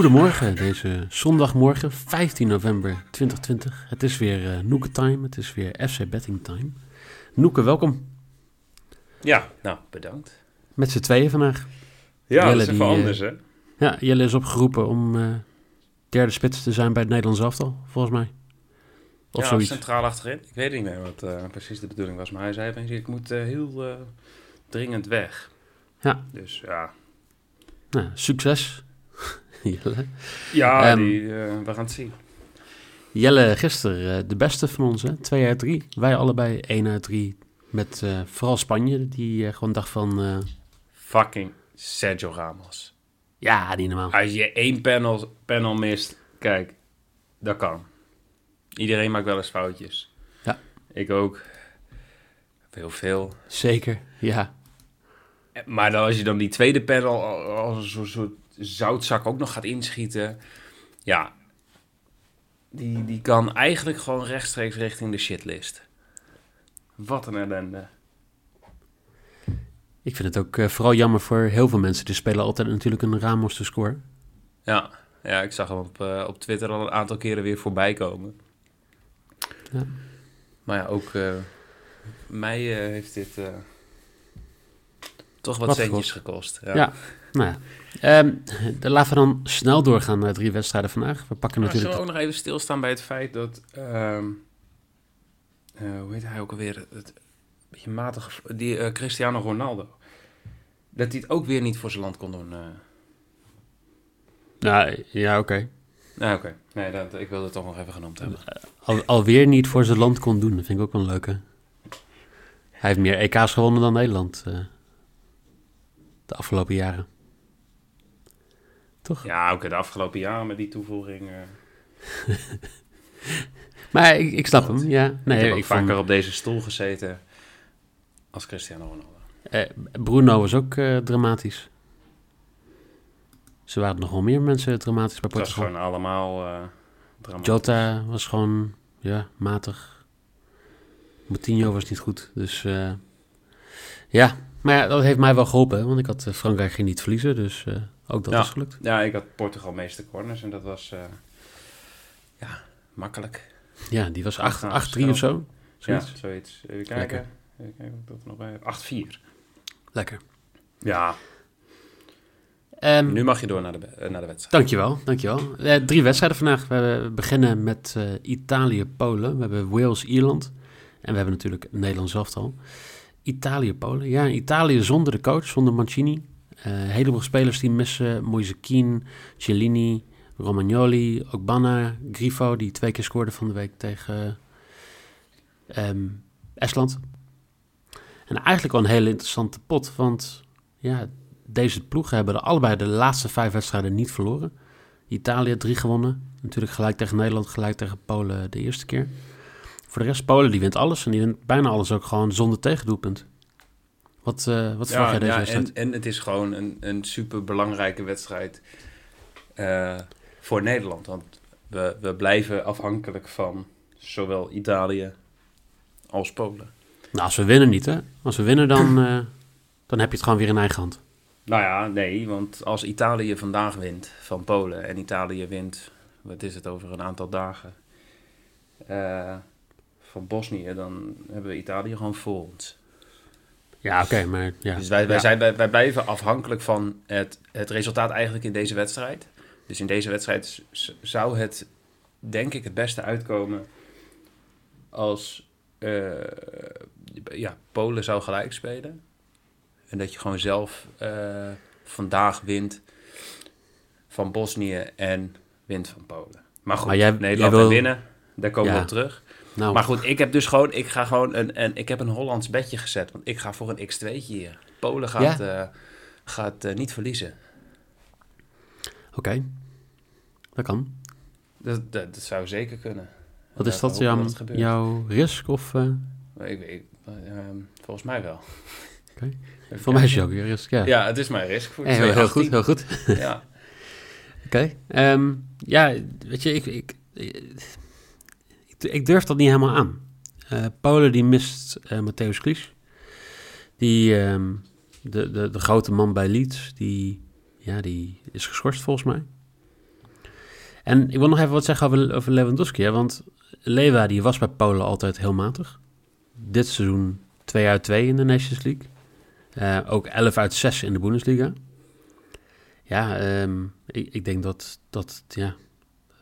Goedemorgen, deze zondagmorgen, 15 november 2020. Het is weer uh, Noeke Time, het is weer FC Betting Time. Noeke, welkom. Ja, nou, bedankt. Met z'n tweeën vandaag. Ja, Jelle, dat is even die, anders, hè? Ja, Jelle is opgeroepen om uh, derde spits te zijn bij het Nederlands elftal, volgens mij. Of ja, zoiets. centraal achterin. Ik weet niet meer wat uh, precies de bedoeling was, maar hij zei opeens, ik moet heel dringend weg. Ja. Dus ja. Nou, succes. Jelle. Ja, um, die, uh, we gaan het zien. Jelle, gisteren uh, de beste van ons, hè? 2 uit 3. Wij allebei 1 uit 3. Met uh, vooral Spanje, die gewoon dacht van... Fucking Sergio Ramos. Ja, die normaal. Als je één panel, panel mist, kijk, dat kan. Iedereen maakt wel eens foutjes. Ja. Ik ook. Heel veel. Zeker, ja. Maar dan, als je dan die tweede panel als een soort zoutzak ook nog gaat inschieten. Ja, die, die kan eigenlijk gewoon rechtstreeks richting de shitlist. Wat een ellende. Ik vind het ook uh, vooral jammer voor heel veel mensen. Die spelen altijd natuurlijk een Ramos te score. Ja, ja ik zag hem op, uh, op Twitter al een aantal keren weer voorbij komen. Ja. Maar ja, ook uh, mij heeft dit toch wat, wat centjes gekost. Ja. ja, nou ja. Um, dan laten we dan snel doorgaan naar drie wedstrijden vandaag. We pakken natuurlijk... Zullen we ook nog even stilstaan bij het feit dat... Um, uh, hoe heet hij ook alweer? Het, beetje matig... Die uh, Cristiano Ronaldo. Dat hij het ook weer niet voor zijn land kon doen. Uh. Nou, ja, oké. Okay. Nou, oké. Okay. Nee, dat, ik wilde het toch nog even genoemd hebben. Al, alweer niet voor zijn land kon doen. Dat vind ik ook wel een leuke. Hij heeft meer EK's gewonnen dan Nederland. De afgelopen jaren. Toch? Ja, ook de afgelopen jaren met die toevoeging. Uh... maar ik, ik snap hem, ja. Nee, ik heb ik vaker op deze stoel gezeten als Cristiano Ronaldo. Eh, Bruno was ook uh, dramatisch. Ze waren nog wel meer mensen dramatisch bij Portugal. Het was gewoon allemaal uh, dramatisch. Jota was gewoon, ja, matig. Moutinho was niet goed, dus... ja, maar ja, dat heeft mij wel geholpen, want ik had Frankrijk geen niet verliezen, dus ook dat ja. is gelukt. Ja, ik had Portugal meeste corners en dat was uh, ja, makkelijk. Ja, die was 8-3 of zo. Zoiets. Ja, zoiets. Even kijken. Even kijken er nog bij 8-4. Lekker. Ja. Um, nu mag je door naar de, naar de wedstrijd. Dankjewel, dankjewel. Uh, drie wedstrijden vandaag. We beginnen met uh, Italië-Polen. We hebben Wales-Ierland. En we hebben natuurlijk Nederland zelf al. Italië, Polen. Ja, Italië zonder de coach, zonder Mancini. Uh, een heleboel spelers die missen. Moise Kean, Cellini, Romagnoli, Ogbana, Grifo, die twee keer scoorde van de week tegen um, Estland. En eigenlijk wel een hele interessante pot, want ja, deze ploegen hebben er allebei de laatste vijf wedstrijden niet verloren. Italië drie gewonnen, natuurlijk gelijk tegen Nederland, gelijk tegen Polen de eerste keer. Voor de rest, Polen die wint alles en die wint bijna alles ook gewoon zonder tegendoelpunt. Wat, uh, wat verwacht jij deze ja, wedstrijd? En, en het is gewoon een, een super belangrijke wedstrijd uh, voor Nederland. Want we, we blijven afhankelijk van zowel Italië als Polen. Nou, als we winnen niet, hè? Als we winnen, dan, uh, dan heb je het gewoon weer in eigen hand. Nou ja, nee, want als Italië vandaag wint van Polen en Italië wint, wat is het over een aantal dagen, van Bosnië, dan hebben we Italië gewoon voor ons. Ja, oké, maar ja. Dus wij, wij, zijn, wij, wij, blijven afhankelijk van het, het resultaat eigenlijk in deze wedstrijd. Dus in deze wedstrijd zou het, denk ik, het beste uitkomen als uh, ja, Polen zou gelijk spelen. En dat je gewoon zelf uh, vandaag wint van Bosnië en wint van Polen. Maar goed, maar jij, Nederland jij wil... winnen, daar komen ja. we op terug. Nou. Maar goed, ik heb dus gewoon, ik ga gewoon een, een, ik heb een Hollands bedje gezet. Want ik ga voor een x2'tje hier. Polen gaat, ja? uh, gaat uh, niet verliezen. Oké, okay. dat kan. Dat, dat, dat, zou zeker kunnen. Wat is dat, jouw, jouw risk? Of, uh... ik, ik, volgens mij wel. Okay. Voor mij is het ook weer risk, ja. Ja, het is mijn risk. Voor hey, heel, heel goed, heel goed. ja. Oké. Okay. Um, ja, weet je, ik, ik ik durf dat niet helemaal aan. Uh, Polen die mist uh, Matthäus Klies. Die, um, de, de, de grote man bij Leeds, die, ja, die is geschorst volgens mij. En ik wil nog even wat zeggen over, over Lewandowski. Want Lewa die was bij Polen altijd heel matig. Dit seizoen 2 uit 2 in de Nations League. Uh, ook 11 uit 6 in de Bundesliga. Ja, um, ik, ik, denk dat, dat ja.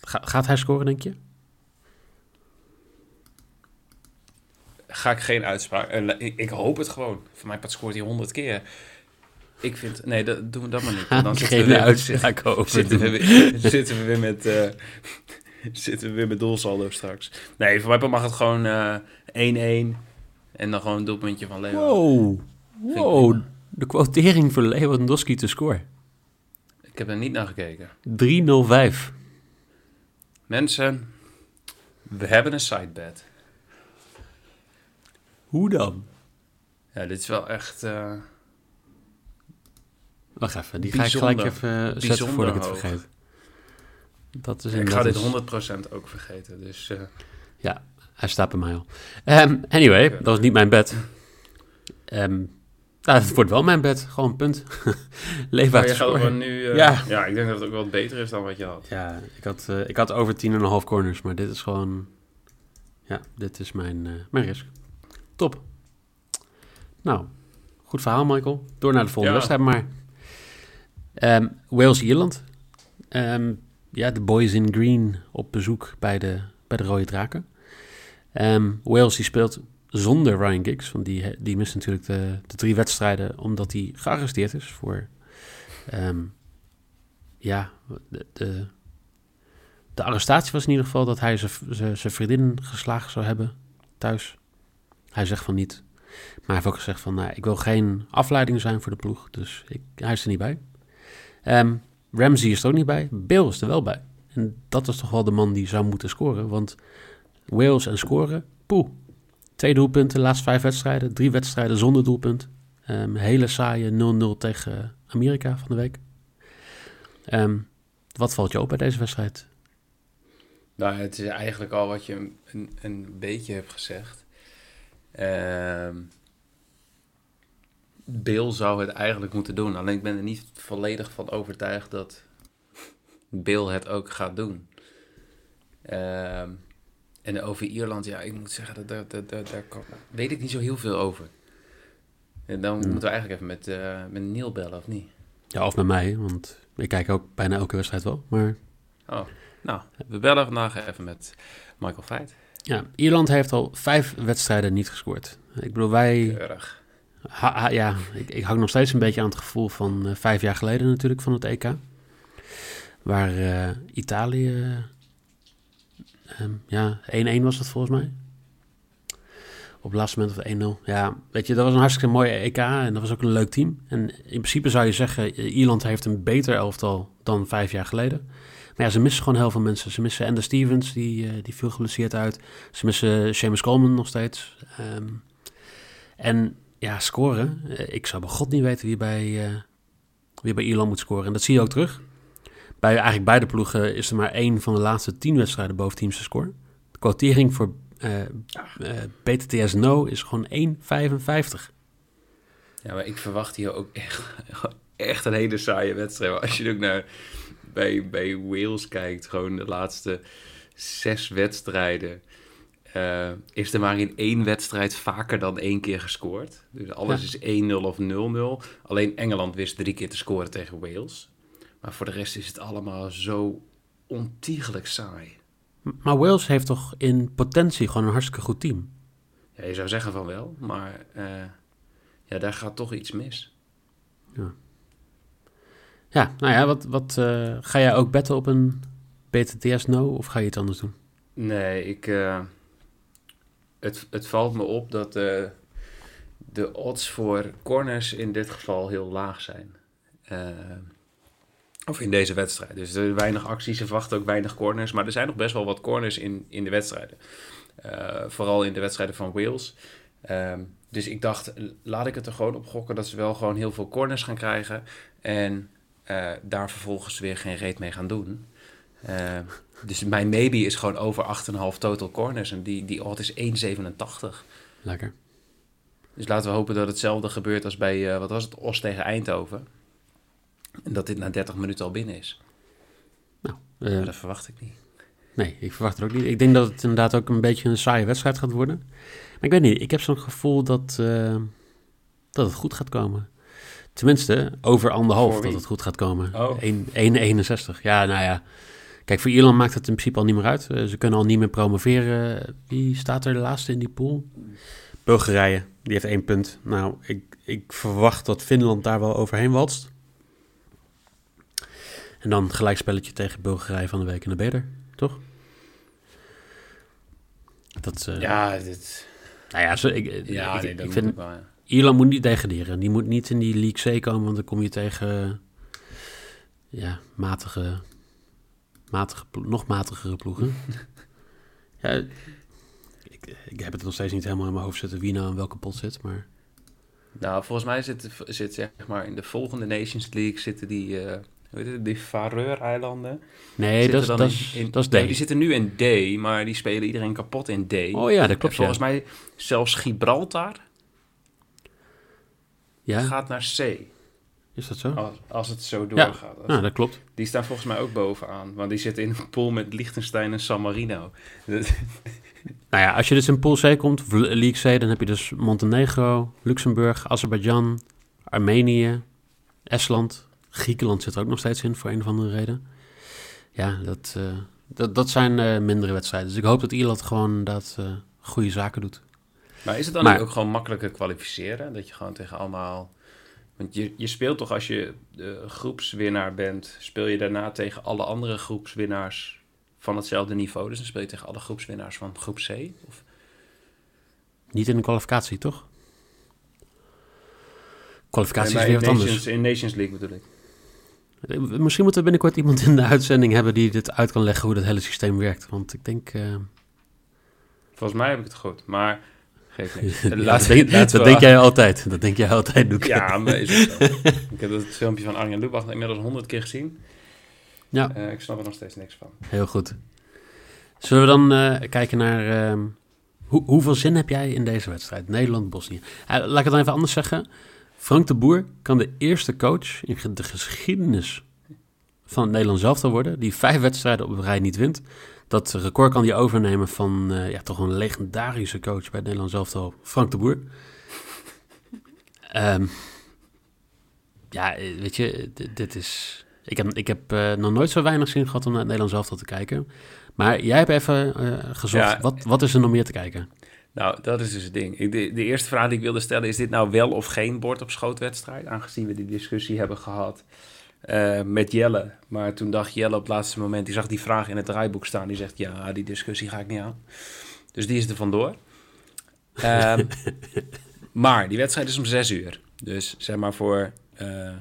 Ga, gaat hij scoren, denk je? Ga ik geen uitspraak. Uh, ik, ik, hoop het gewoon. Voor mij scoort hij 100 keer. Ik vind, nee, dat, doen we dat maar niet. Dan zitten we, weer, over zitten, we weer, zitten we weer met, uh, zitten we weer met doelsaldo straks. Nee, voor mij mag het gewoon 1-1 uh, en dan gewoon een doelpuntje van Leo. Wow, wow. de quotering voor Lewandowski te scoren. Ik heb er niet naar gekeken. 305. Mensen, we hebben een sidebed. Hoe dan? Ja, dit is wel echt... Uh, Wacht even, die ga ik gelijk even zetten voordat ik het vergeet. Dat is ik ga dit 100% ook vergeten, dus... Uh... Ja, hij staat bij mij al. Um, anyway, dat was niet mijn bed. Um, nou, het wordt wel mijn bed, gewoon punt. Leef uit nu, uh, ja. ja, ik denk dat het ook wel beter is dan wat je had. Ja, ik had, uh, ik had over 10,5 corners, maar dit is gewoon... Ja, dit is mijn, mijn risk. Top. Nou, goed verhaal, Michael. Door naar de volgende ja. wedstrijd maar. Um, Wales-Ierland. Um, ja, de boys in green op bezoek bij de, bij de Rode Draken. Um, Wales die speelt zonder Ryan Giggs, want die, die mist natuurlijk de, de drie wedstrijden omdat hij gearresteerd is voor... ja, de, de, de, arrestatie was in ieder geval dat hij zijn vriendin geslagen zou hebben thuis. Hij zegt van niet. Maar hij heeft ook gezegd van, nou, ik wil geen afleiding zijn voor de ploeg, dus ik, hij is er niet bij. Um, Ramsey is er ook niet bij. Bill is er wel bij. En dat is toch wel de man die zou moeten scoren. Want Wales en scoren, poeh. Twee doelpunten, laatste vijf wedstrijden. Drie wedstrijden zonder doelpunt. Um, hele saaie 0-0 tegen Amerika van de week. Um, wat valt je op bij deze wedstrijd? Nou, het is eigenlijk al wat je een, een beetje hebt gezegd. Um, Bill zou het eigenlijk moeten doen. Alleen ik ben er niet volledig van overtuigd dat Bill het ook gaat doen. Uh, en over Ierland, ja, ik moet zeggen, daar, daar, daar, daar weet ik niet zo heel veel over. En dan hmm. moeten we eigenlijk even met, uh, met Neil bellen, of niet? Ja, of met mij, want ik kijk ook bijna elke wedstrijd wel. Maar... Oh, nou, we bellen vandaag even met Michael Feit. Ja, Ierland heeft al vijf wedstrijden niet gescoord. Ik bedoel, wij... Ja, ik, ik hang nog steeds een beetje aan het gevoel van uh, vijf jaar geleden natuurlijk van het EK. Waar uh, Italië, um, ja, 1-1 was dat volgens mij. Op het laatste moment of 1-0. Ja, weet je, dat was een hartstikke mooie EK en dat was ook een leuk team. En in principe zou je zeggen, Ierland heeft een beter elftal dan vijf jaar geleden. Ja, ze missen gewoon heel veel mensen. Ze missen Ender Stevens, die, uh, die viel geblesseerd uit. Ze missen Seamus Coleman nog steeds. Um, en ja, scoren. Eh, ik zou bij god niet weten wie bij, wie bij Ierland moet scoren. En dat zie je ook terug. Bij eigenlijk beide ploegen is er maar één van de laatste tien wedstrijden boven teams score. De quotering voor BTTS No is gewoon 1,55. Ja, maar ik verwacht hier ook echt, echt een hele saaie wedstrijd. Als je ook naar bij, bij Wales kijkt, gewoon de laatste zes wedstrijden uh, is er maar in één wedstrijd vaker dan één keer gescoord. Dus alles is 1-0 of 0-0. Alleen Engeland wist drie keer te scoren tegen Wales. Maar voor de rest is het allemaal zo ontiegelijk saai. Maar Wales heeft toch in potentie gewoon een hartstikke goed team? Ja, je zou zeggen van wel, maar uh, ja, daar gaat toch iets mis. Ja, ja nou ja, wat, wat uh, ga jij ook betten op een BTTS no of ga je het anders doen? Nee, ik het, het valt me op dat de, de odds voor corners in dit geval heel laag zijn. Uh, of in deze wedstrijd. Dus er weinig acties, ze verwachten ook weinig corners. Maar er zijn nog best wel wat corners in, in de wedstrijden. Uh, vooral in de wedstrijden van Wales. Uh, dus ik dacht, laat ik het er gewoon op gokken dat ze wel gewoon heel veel corners gaan krijgen. En uh, daar vervolgens weer geen reet mee gaan doen. Uh, dus mijn maybe is gewoon over 8,5 total corners. En die, die odd is 1,87. Lekker. Dus laten we hopen dat hetzelfde gebeurt als bij, uh, wat was het, Os tegen Eindhoven. En dat dit na 30 minuten al binnen is. Nou, Eh, dat verwacht ik niet. Nee, ik verwacht het ook niet. Ik denk dat het inderdaad ook een beetje een saaie wedstrijd gaat worden. Maar ik weet niet, ik heb zo'n gevoel dat, eh, dat het goed gaat komen. Tenminste, over anderhalf dat het goed gaat komen. Oh. 1 1,61. Ja, nou ja. Kijk, voor Ierland maakt het in principe al niet meer uit. Eh, ze kunnen al niet meer promoveren. Wie staat er de laatste in die pool? Bulgarije, die heeft één punt. Nou, ik, ik verwacht dat Finland daar wel overheen walst. En dan gelijkspelletje tegen Bulgarije van de week in de beter, toch? Dat, eh, Ja, dit, nou ja, zo, ik, ja ik, nee, ik dat vind ik wel, ja. Ierland moet niet degraderen. Die moet niet in die League C komen, want dan kom je tegen ja, matige, matige, nog matigere ploegen. ja, ik, ik heb het nog steeds niet helemaal in mijn hoofd zitten wie nou in welke pot zit, maar Nou, volgens mij zit, zit zeg maar in de volgende Nations League zitten die, eh hoe heet het, die Faroe-eilanden. nee, dat is, dat in- is, in- dat is D. die zitten nu in D, maar die spelen iedereen kapot in D. Oh ja, dat En klopt. volgens ja. mij zelfs Gibraltar ja, gaat naar C. is dat zo? Als, als het zo Ja. doorgaat. Als- Nou, dat klopt. Die staan volgens mij ook bovenaan. Want die zitten in een pool met Liechtenstein en San Marino. Dat- Nou ja, als je dus in Pool C komt, of League C, dan heb je dus Montenegro, Luxemburg, Azerbeidzjan, Armenië, Estland, Griekenland zit er ook nog steeds in voor een of andere reden. Ja, dat, eh, dat, dat zijn eh, mindere wedstrijden. Dus ik hoop dat Ierland gewoon dat eh, goede zaken doet. Maar is het dan Maar- ook gewoon makkelijker kwalificeren? Dat je gewoon tegen allemaal... Want je, je speelt toch als je de groepswinnaar bent... speel je daarna tegen alle andere groepswinnaars van hetzelfde niveau. Dus dan speel je tegen alle groepswinnaars van groep C. Of, Niet in de kwalificatie, toch? Kwalificatie Nee, is weer wat Nations, anders. in Nations League bedoel ik. Misschien moeten we binnenkort iemand in de uitzending hebben die dit uit kan leggen hoe dat hele systeem werkt. Want ik denk... eh, Volgens mij heb ik het goed, maar geeft niks. ja, dat denk, dat we- denk jij altijd. Dat denk jij altijd, Doek. Ja, maar is ook zo. ik heb dat filmpje van Arjen Lubach inmiddels honderd keer gezien. Ja. Eh, ik snap er nog steeds niks van. Heel goed. Zullen we dan eh, kijken naar... ehm, hoe, hoeveel zin heb jij in deze wedstrijd? Nederland-Bosnië. Eh, laat ik het dan even anders zeggen. Frank de Boer kan de eerste coach in de geschiedenis van het Nederlands elftal worden... die vijf wedstrijden op een rij niet wint. Dat record kan hij overnemen van eh, ja, toch een legendarische coach bij het Nederlands elftal, Frank de Boer. Ehm, ja, eh, weet je, dit is... Ik heb, ik heb eh, nog nooit zo weinig zin gehad om naar het Nederlands elftal te kijken. Maar jij hebt even eh, gezocht, Ja. wat, wat is er nog meer te kijken? Nou, dat is dus het ding. Ik, de, de eerste vraag die ik wilde stellen, is dit nou wel of geen bord op schootwedstrijd? Aangezien we die discussie hebben gehad eh, met Jelle. Maar toen dacht Jelle op het laatste moment, die zag die vraag in het draaiboek staan. Die zegt, ja, die discussie ga ik niet aan. Dus die is er vandoor. Ehm, maar die wedstrijd is om zes uur. Dus zeg maar voor eh,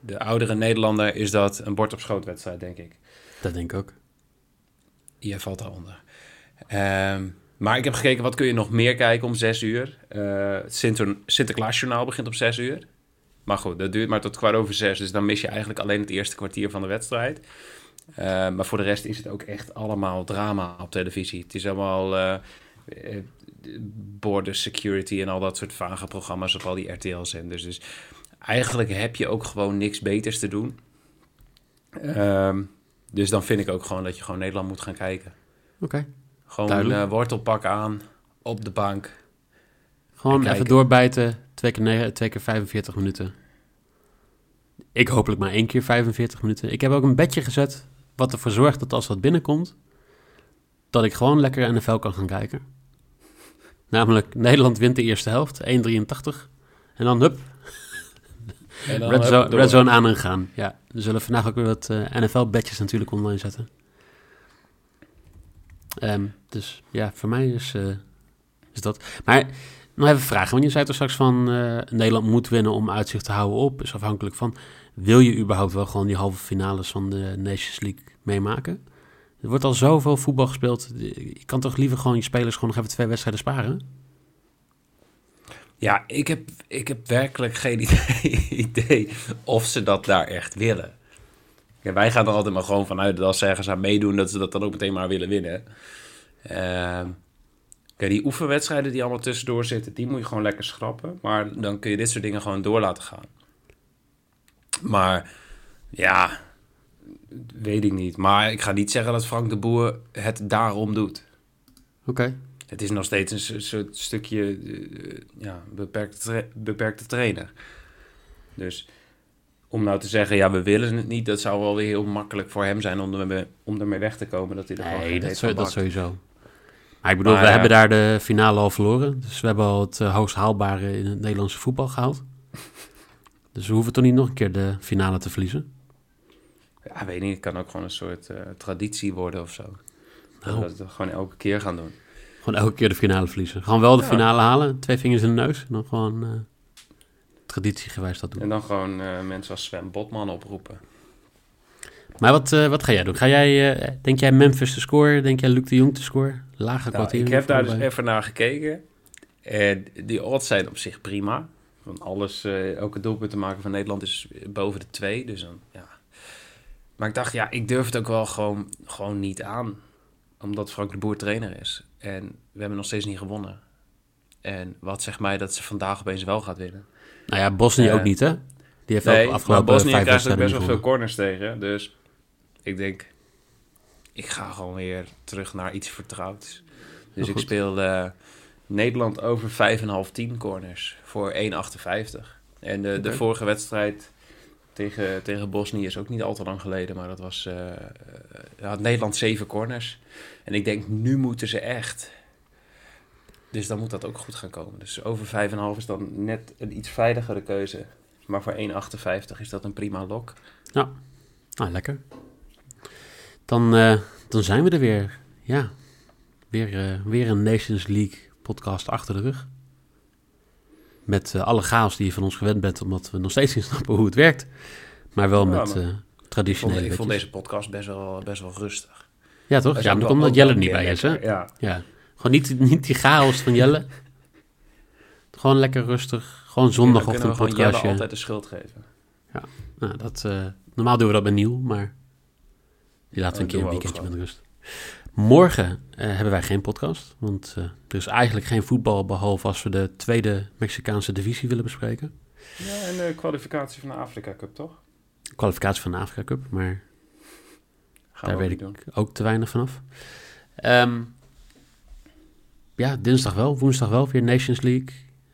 de oudere Nederlander is dat een bord op schootwedstrijd, denk ik. Dat denk ik ook. Jij valt daaronder. Ehm maar ik heb gekeken, wat kun je nog meer kijken om zes uur? Eh, het Sinter Sinterklaasjournaal begint om zes uur. Maar goed, dat duurt maar tot kwart over zes. Dus dan mis je eigenlijk alleen het eerste kwartier van de wedstrijd. Eh, maar voor de rest is het ook echt allemaal drama op televisie. Het is allemaal eh eh, border security en al dat soort vage programma's op al die RTL-zenders. Dus eigenlijk heb je ook gewoon niks beters te doen. Ehm, dus dan vind ik ook gewoon dat je gewoon Nederland moet gaan kijken. Oké. Gewoon eh, wortelpak aan, op de bank. Gewoon En even doorbijten, twee keer, negen, twee keer 45 minuten. Ik hopelijk maar één keer 45 minuten. Ik heb ook een bedje gezet, wat ervoor zorgt dat als dat binnenkomt, dat ik gewoon lekker NFL kan gaan kijken. Namelijk, Nederland wint de eerste helft, 1,83. En dan, hup, En dan Red, zone, door. red zone aan en gaan. Ja, we zullen vandaag ook weer wat eh, NFL-bedjes natuurlijk online zetten. Ehm, dus ja, voor mij is, eh, is dat. Maar nog even vragen, want je zei toch straks van eh, Nederland moet winnen om uitzicht te houden op. Is afhankelijk van, wil je überhaupt wel gewoon die halve finales van de Nations League meemaken? Er wordt al zoveel voetbal gespeeld. Je kan toch liever gewoon je spelers gewoon nog even twee wedstrijden sparen? Ja, ik heb, ik heb werkelijk geen idee, of ze dat daar echt willen. Ja, wij gaan er altijd maar gewoon vanuit dat als ze ergens aan meedoen, dat ze dat dan ook meteen maar willen winnen. Ehm, kijk, die oefenwedstrijden die allemaal tussendoor zitten, die moet je gewoon lekker schrappen. Maar dan kun je dit soort dingen gewoon door laten gaan. Maar ja, weet ik niet. Maar ik ga niet zeggen dat Frank de Boer het daarom doet. Oké. Het is nog steeds een so- soort stukje eh, ja, beperkte, tra- beperkte trainer. Dus om nou te zeggen, ja, we willen het niet, dat zou wel weer heel makkelijk voor hem zijn om ermee, om ermee weg te komen. Dat hij er gewoon Nee, dat, zo- dat sowieso. Maar ik bedoel, Maar we hebben daar de finale al verloren. Dus we hebben al het eh, hoogst haalbare in het Nederlandse voetbal gehaald. Dus we hoeven toch niet nog een keer de finale te verliezen? Ja, weet niet, het kan ook gewoon een soort eh, traditie worden of zo. Dat Nou. we het gewoon elke keer gaan doen. Gewoon elke keer de finale verliezen. Gewoon wel de Ja. finale halen, twee vingers in de neus. En dan gewoon eh traditiegewijs dat doen. En dan gewoon eh, mensen als Sven Botman oproepen. Maar wat, eh, wat ga jij doen? Ga jij, eh, denk jij Memphis te scoren? Denk jij Luc de Jong te scoren? Lage Nou, kwartier? ik heb daar dus even naar gekeken. En die odds zijn op zich prima. Want alles, eh, elke doelpunt te maken van Nederland is boven de twee. Dus dan, ja. Maar ik dacht, ja, ik durf het ook wel gewoon, gewoon niet aan. Omdat Frank de Boer trainer is. En we hebben nog steeds niet gewonnen. En wat zegt mij dat ze vandaag opeens wel gaat winnen? Nou ja, Bosnië Eh, ook niet, hè? Die heeft Nee, ook maar afgelopen Bosnië krijgt ook best wel veel corners tegen. Dus ik denk, ik ga gewoon weer terug naar iets vertrouwds. Dus Heel ik goed. speel eh, Nederland over 5,5 10 corners voor 1,58. En de, de vorige wedstrijd tegen, tegen Bosnië is ook niet al te lang geleden. Maar dat was eh, eh, had Nederland 7 corners. En ik denk, nu moeten ze echt. Dus dan moet dat ook goed gaan komen. Dus over 5,5 is dan net een iets veiligere keuze. Maar voor 1,58 is dat een prima lok. Nou, lekker. Dan, eh, dan zijn we er weer. Ja, weer, eh, weer een Nations League podcast achter de rug. Met eh, alle chaos die je van ons gewend bent, omdat we nog steeds niet snappen hoe het werkt. Maar wel Ja, met maar- eh, Ik vond, traditionele ik vond deze podcast best wel, best wel rustig. Ja, toch? Ja, maar omdat Jelle er niet bij is, hè? Ja. Ja. Gewoon niet, niet die chaos van Jelle. Gewoon lekker rustig. Gewoon zondag Dan of kunnen een Jelle altijd de schuld geven. Nou, dat, normaal doen we dat met Niel, maar die laten we een keer een weekendje met rust. Morgen eh, hebben wij geen podcast, want eh, er is eigenlijk geen voetbal behalve als we de tweede Mexicaanse divisie willen bespreken. Ja, en de kwalificatie van de Afrika Cup, toch? Kwalificatie van de Afrika Cup, maar Gaan daar we weet ik doen. ook te weinig vanaf. Ehm ja, dinsdag wel, woensdag wel, weer Nations League.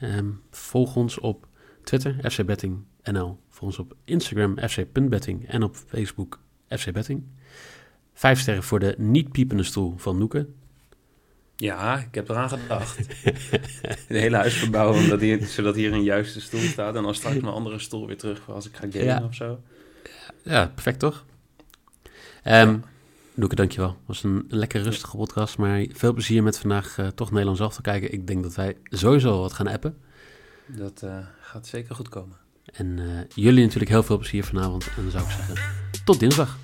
Ehm, volg ons op Twitter, FC Betting NL. Volg ons op Instagram, fc.betting. En op Facebook, FC Betting. Vijf sterren voor de niet-piepende stoel van Noeke. Ja, ik heb eraan gedacht. Het hele huis verbouwen, omdat hier, zodat hier een juiste stoel staat. En dan straks mijn andere stoel weer terug voor als ik ga gamen Ja. of zo. Ja, perfect toch? Ehm Noeke, dankjewel. Het was een lekker rustige podcast, maar veel plezier met vandaag eh, toch Nederlands af te kijken. Ik denk dat wij sowieso wat gaan appen. Dat eh, gaat zeker goed komen. En eh, jullie natuurlijk heel veel plezier vanavond. En dan zou ik zeggen, tot dinsdag.